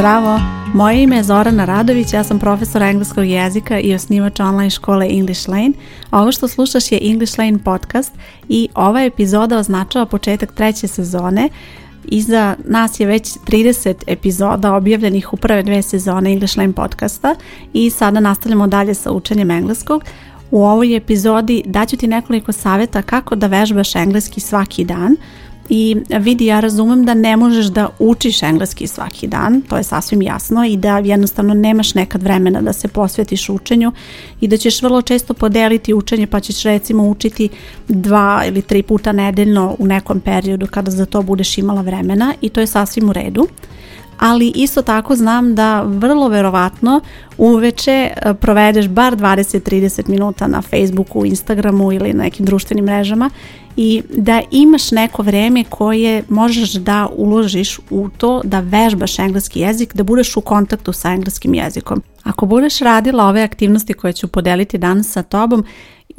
Zdravo, moje ime je Zorana Radović, ja sam profesor engleskog jezika i osnivač online škole English Lane. Ovo što slušaš je English Lane podcast i ova epizoda označava početak treće sezone. Iza nas je već 30 epizoda objavljenih u prve dve sezone English Lane podcasta i sada nastavljamo dalje sa učenjem engleskog. U ovoj epizodi daću ti nekoliko savjeta kako da vežbaš engleski svaki dan – i vidi ja razumem da ne možeš da učiš engleski svaki dan, to je sasvim jasno i da jednostavno nemaš nekad vremena da se posvetiš učenju i da ćeš vrlo često podeliti učenje pa ćeš recimo učiti dva ili tri puta nedeljno u nekom periodu kada za to budeš imala vremena i to je sasvim u redu ali isto tako znam da vrlo verovatno uveče eh, provedeš bar 20-30 minuta na Facebooku, Instagramu ili na nekim društvenim mrežama i da imaš neko vreme koje možeš da uložiš u to da vežbaš engleski jezik, da budeš u kontaktu sa engleskim jezikom. Ako budeš radila ove aktivnosti koje ću podeliti danas sa tobom,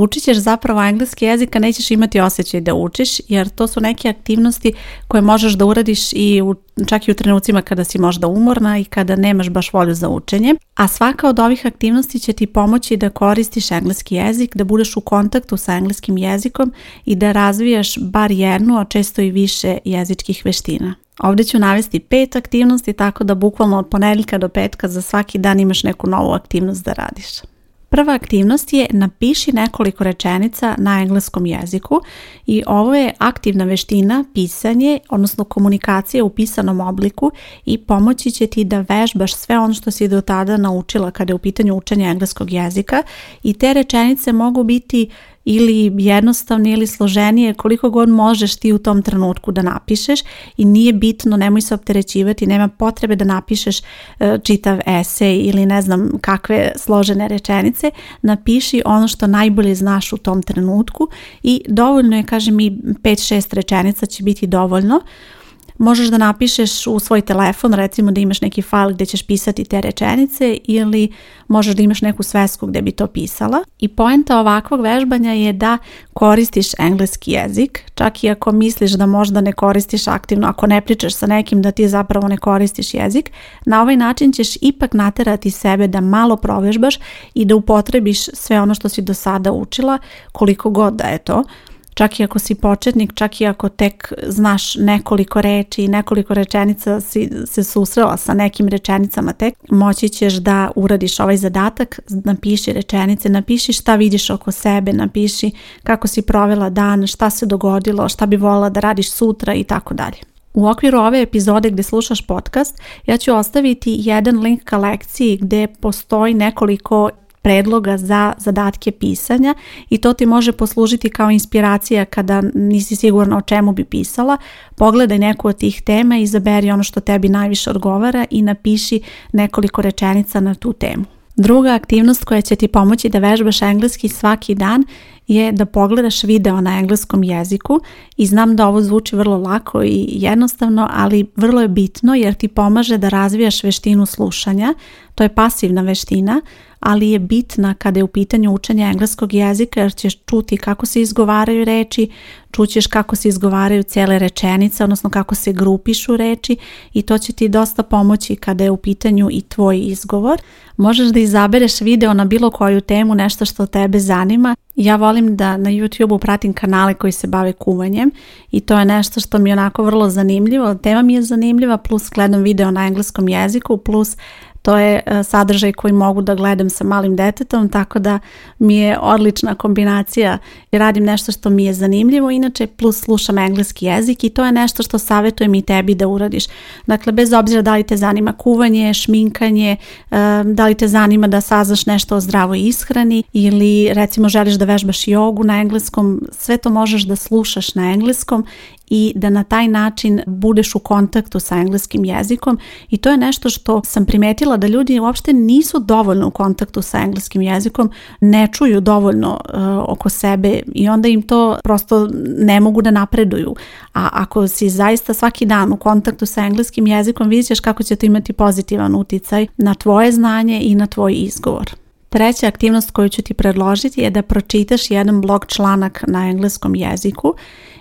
učit ćeš zapravo engleski jezik, a nećeš imati osjećaj da učiš, jer to su neke aktivnosti koje možeš da uradiš i u, čak i u trenucima kada si možda umorna i kada nemaš baš volju za učenje. A svaka od ovih aktivnosti će ti pomoći da koristiš engleski jezik, da budeš u kontaktu sa engleskim jezikom i da razvijaš bar jednu, a često i više jezičkih veština. Ovdje ću navesti pet aktivnosti tako da bukvalno od ponedjeljka do petka za svaki dan imaš neku novu aktivnost da radiš. Prva aktivnost je napiši nekoliko rečenica na engleskom jeziku i ovo je aktivna veština pisanje, odnosno komunikacije u pisanom obliku i pomoći će ti da vežbaš sve ono što si do tada naučila kada je u pitanju učenja engleskog jezika i te rečenice mogu biti ili jednostavne ili složenije koliko god možeš ti u tom trenutku da napišeš i nije bitno, nemoj se opterećivati, nema potrebe da napišeš e, čitav esej ili ne znam kakve složene rečenice, napiši ono što najbolje znaš u tom trenutku i dovoljno je, kažem mi 5-6 rečenica će biti dovoljno možeš da napišeš u svoj telefon, recimo da imaš neki fajl gdje ćeš pisati te rečenice ili možeš da imaš neku svesku gdje bi to pisala. I poenta ovakvog vežbanja je da koristiš engleski jezik, čak i ako misliš da možda ne koristiš aktivno, ako ne pričaš sa nekim da ti zapravo ne koristiš jezik, na ovaj način ćeš ipak naterati sebe da malo provežbaš i da upotrebiš sve ono što si do sada učila, koliko god da je to čak i ako si početnik, čak i ako tek znaš nekoliko reči i nekoliko rečenica si se susrela sa nekim rečenicama tek, moći ćeš da uradiš ovaj zadatak, napiši rečenice, napiši šta vidiš oko sebe, napiši kako si provela dan, šta se dogodilo, šta bi volila da radiš sutra i tako dalje. U okviru ove epizode gdje slušaš podcast, ja ću ostaviti jedan link ka lekciji gdje postoji nekoliko predloga za zadatke pisanja i to ti može poslužiti kao inspiracija kada nisi sigurna o čemu bi pisala. Pogledaj neku od tih tema izaberi ono što tebi najviše odgovara i napiši nekoliko rečenica na tu temu. Druga aktivnost koja će ti pomoći da vežbaš engleski svaki dan je da pogledaš video na engleskom jeziku i znam da ovo zvuči vrlo lako i jednostavno, ali vrlo je bitno jer ti pomaže da razvijaš veštinu slušanja. To je pasivna veština, ali je bitna kada je u pitanju učenja engleskog jezika jer ćeš čuti kako se izgovaraju reči, čućeš kako se izgovaraju cijele rečenice, odnosno kako se grupišu reči i to će ti dosta pomoći kada je u pitanju i tvoj izgovor. Možeš da izabereš video na bilo koju temu, nešto što tebe zanima. Ja volim da na youtube pratim kanale koji se bave kuvanjem i to je nešto što mi je onako vrlo zanimljivo. Tema mi je zanimljiva, plus gledam video na engleskom jeziku, plus to je e, sadržaj koji mogu da gledam sa malim detetom, tako da mi je odlična kombinacija i radim nešto što mi je zanimljivo, inače plus slušam engleski jezik i to je nešto što savjetujem i tebi da uradiš. Dakle, bez obzira da li te zanima kuvanje, šminkanje, e, da li te zanima da saznaš nešto o zdravoj ishrani ili recimo želiš da vežbaš jogu na engleskom, sve to možeš da slušaš na engleskom i da na taj način budeš u kontaktu sa engleskim jezikom i to je nešto što sam primetila da ljudi uopšte nisu dovoljno u kontaktu sa engleskim jezikom, ne čuju dovoljno eh, oko sebe i onda im to prosto ne mogu da napreduju. A ako si zaista svaki dan u kontaktu sa engleskim jezikom, vidjet ćeš kako će to imati pozitivan uticaj na tvoje znanje i na tvoj izgovor. Treća aktivnost koju ću ti predložiti je da pročitaš jedan blog članak na engleskom jeziku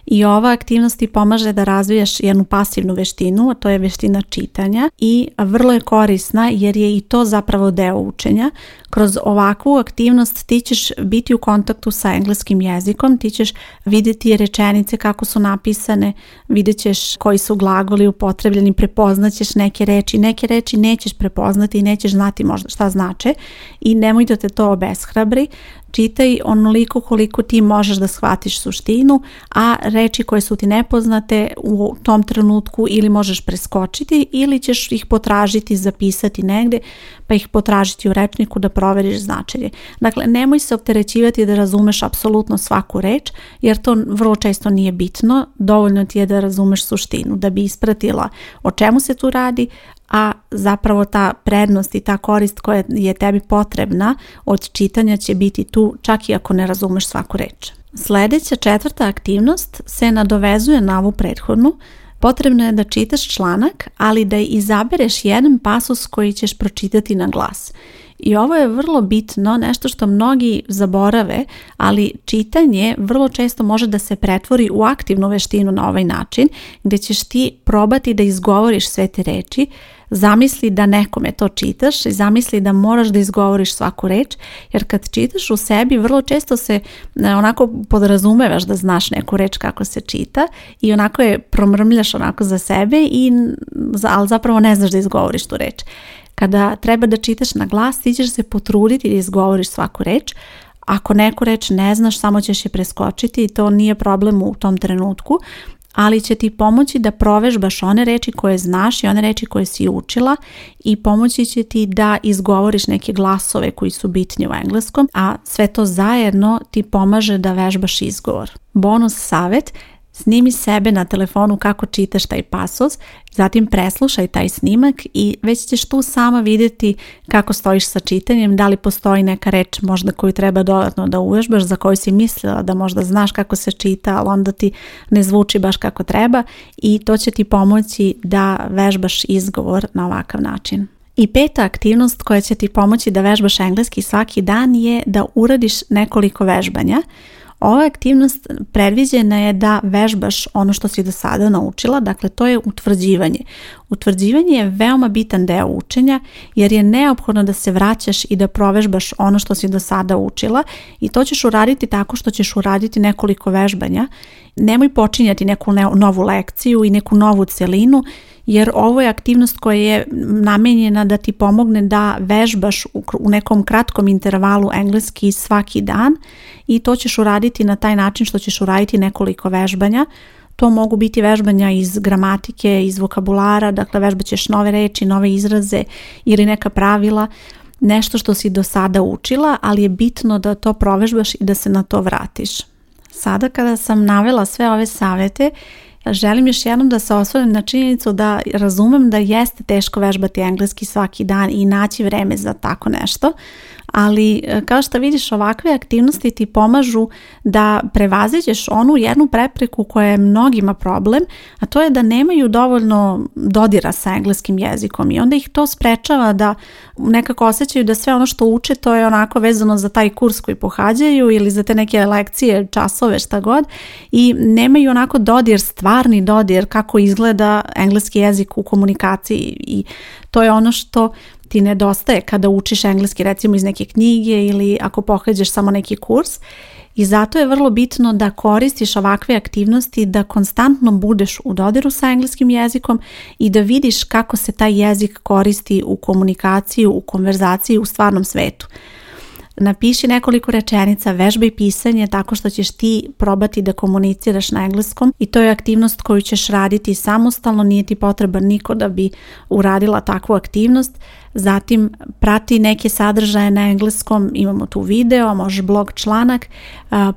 i ova aktivnost ti pomaže da razvijaš jednu pasivnu veštinu, a to je veština čitanja i vrlo je korisna jer je i to zapravo deo učenja. Kroz ovakvu aktivnost ti ćeš biti u kontaktu sa engleskim jezikom, ti ćeš vidjeti rečenice kako su napisane, vidjet ćeš koji su glagoli upotrebljeni, prepoznaćeš neke reči, neke reči nećeš prepoznati i nećeš znati možda šta znače i nemoj te to obeshrabri, čitaj onoliko koliko ti možeš da shvatiš suštinu, a reči koje su ti nepoznate u tom trenutku ili možeš preskočiti ili ćeš ih potražiti, zapisati negde, pa ih potražiti u rečniku da proveriš značenje. Dakle, nemoj se opterećivati da razumeš apsolutno svaku reč, jer to vrlo često nije bitno, dovoljno ti je da razumeš suštinu, da bi ispratila o čemu se tu radi, a zapravo ta prednost i ta korist koja je tebi potrebna od čitanja će biti tu čak i ako ne razumeš svaku reč. Sljedeća četvrta aktivnost se nadovezuje na ovu prethodnu, potrebno je da čitaš članak, ali da izabereš jedan pasus koji ćeš pročitati na glas. I ovo je vrlo bitno, nešto što mnogi zaborave, ali čitanje vrlo često može da se pretvori u aktivnu veštinu na ovaj način, gdje ćeš ti probati da izgovoriš sve te reči, Zamisli da nekome to čitaš i zamisli da moraš da izgovoriš svaku reč, jer kad čitaš u sebi vrlo često se e, onako podrazumevaš da znaš neku reč kako se čita i onako je promrmljaš onako za sebe, i, ali zapravo ne znaš da izgovoriš tu reč. Kada treba da čitaš na glas, ti ćeš se potruditi da izgovoriš svaku reč, ako neku reč ne znaš, samo ćeš je preskočiti i to nije problem u tom trenutku, ali će ti pomoći da provežbaš one reči koje znaš i one reči koje si učila i pomoći će ti da izgovoriš neke glasove koji su bitni u engleskom, a sve to zajedno ti pomaže da vežbaš izgovor. Bonus savjet Snimi sebe na telefonu kako čitaš taj pasos, zatim preslušaj taj snimak i već ćeš tu sama vidjeti kako stojiš sa čitanjem, da li postoji neka reč možda koju treba dodatno da uvežbaš, za koju si mislila da možda znaš kako se čita, ali onda ti ne zvuči baš kako treba i to će ti pomoći da vežbaš izgovor na ovakav način. I peta aktivnost koja će ti pomoći da vežbaš engleski svaki dan je da uradiš nekoliko vežbanja. Ova aktivnost predviđena je da vežbaš ono što si do sada naučila, dakle to je utvrđivanje. Utvrđivanje je veoma bitan deo učenja jer je neophodno da se vraćaš i da provežbaš ono što si do sada učila i to ćeš uraditi tako što ćeš uraditi nekoliko vežbanja. Nemoj počinjati neku novu lekciju i neku novu celinu, jer ovo je aktivnost koja je namenjena da ti pomogne da vežbaš u nekom kratkom intervalu engleski svaki dan i to ćeš uraditi na taj način što ćeš uraditi nekoliko vežbanja. To mogu biti vežbanja iz gramatike, iz vokabulara, dakle vežbaćeš nove reči, nove izraze ili neka pravila, nešto što si do sada učila, ali je bitno da to provežbaš i da se na to vratiš. Sada kada sam navela sve ove savjete, Želim još jednom da se osvrnem na činjenicu da razumem da jeste teško vežbati engleski svaki dan i naći vreme za tako nešto, ali e, kao što vidiš ovakve aktivnosti ti pomažu da prevaziđeš onu jednu prepreku koja je mnogima problem, a to je da nemaju dovoljno dodira sa engleskim jezikom i onda ih to sprečava da nekako osjećaju da sve ono što uče to je onako vezano za taj kurs koji pohađaju ili za te neke lekcije, časove, šta god i nemaju onako dodir, stvarni dodir kako izgleda engleski jezik u komunikaciji i to je ono što ti nedostaje kada učiš engleski recimo iz neke knjige ili ako pohađaš samo neki kurs i zato je vrlo bitno da koristiš ovakve aktivnosti, da konstantno budeš u dodiru sa engleskim jezikom i da vidiš kako se taj jezik koristi u komunikaciji, u konverzaciji, u stvarnom svetu. Napiši nekoliko rečenica, vežbaj pisanje tako što ćeš ti probati da komuniciraš na engleskom i to je aktivnost koju ćeš raditi samostalno, nije ti potreban niko da bi uradila takvu aktivnost zatim prati neke sadržaje na engleskom, imamo tu video, može blog članak,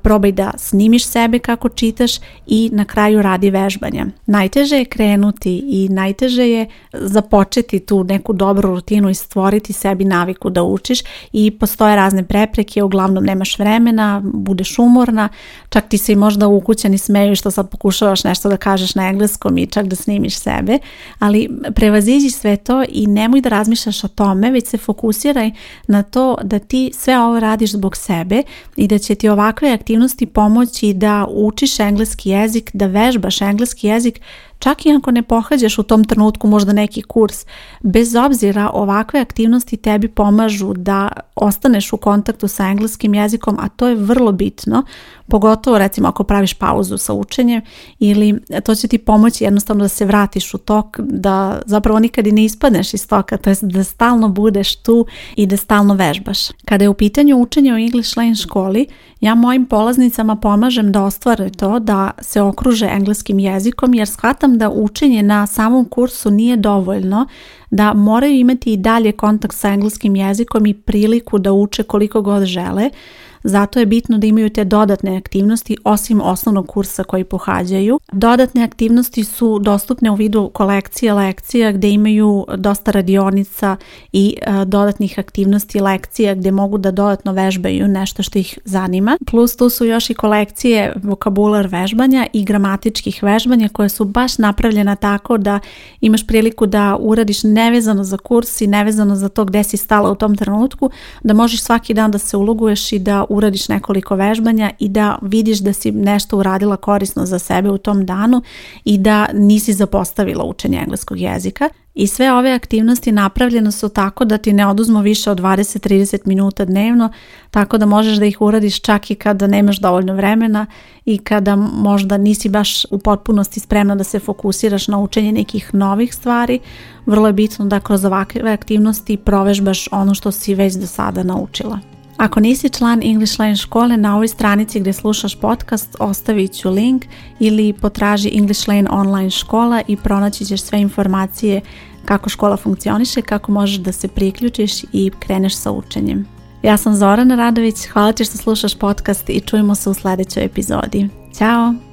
probaj da snimiš sebe kako čitaš i na kraju radi vežbanja Najteže je krenuti i najteže je započeti tu neku dobru rutinu i stvoriti sebi naviku da učiš i postoje razne prepreke, uglavnom nemaš vremena, budeš umorna, čak ti se možda u kućani smeju što sad pokušavaš nešto da kažeš na engleskom i čak da snimiš sebe, ali prevaziđi sve to i nemoj da razmišljaš tome, već se fokusiraj na to da ti sve ovo radiš zbog sebe i da će ti ovakve aktivnosti pomoći da učiš engleski jezik, da vežbaš engleski jezik Čak i ako ne pohađaš u tom trenutku možda neki kurs, bez obzira ovakve aktivnosti tebi pomažu da ostaneš u kontaktu sa engleskim jezikom, a to je vrlo bitno, pogotovo recimo ako praviš pauzu sa učenjem ili to će ti pomoći jednostavno da se vratiš u tok, da zapravo nikad i ne ispadneš iz toka, to je da stalno budeš tu i da stalno vežbaš. Kada je u pitanju učenje u English Lane školi, ja mojim polaznicama pomažem da ostvare to da se okruže engleskim jezikom jer shvatam da učenje na samom kursu nije dovoljno, da moraju imati i dalje kontakt sa engleskim jezikom i priliku da uče koliko god žele, zato je bitno da imaju te dodatne aktivnosti osim osnovnog kursa koji pohađaju. Dodatne aktivnosti su dostupne u vidu kolekcije lekcija gdje imaju dosta radionica i e, dodatnih aktivnosti lekcija gdje mogu da dodatno vežbaju nešto što ih zanima. Plus tu su još i kolekcije vokabular vežbanja i gramatičkih vežbanja koje su baš napravljena tako da imaš priliku da uradiš nevezano za kurs i nevezano za to gdje si stala u tom trenutku, da možeš svaki dan da se uloguješ i da uradiš nekoliko vežbanja i da vidiš da si nešto uradila korisno za sebe u tom danu i da nisi zapostavila učenje engleskog jezika. I sve ove aktivnosti napravljene su tako da ti ne oduzmu više od 20-30 minuta dnevno, tako da možeš da ih uradiš čak i kada nemaš dovoljno vremena i kada možda nisi baš u potpunosti spremna da se fokusiraš na učenje nekih novih stvari. Vrlo je bitno da kroz ovakve aktivnosti provežbaš ono što si već do sada naučila. Ako nisi član English Line škole, na ovoj stranici gdje slušaš podcast ostavit ću link ili potraži English Lane online škola i pronaći ćeš sve informacije kako škola funkcioniše, kako možeš da se priključiš i kreneš sa učenjem. Ja sam Zorana Radović, hvala ti što slušaš podcast i čujemo se u sljedećoj epizodi. Ćao!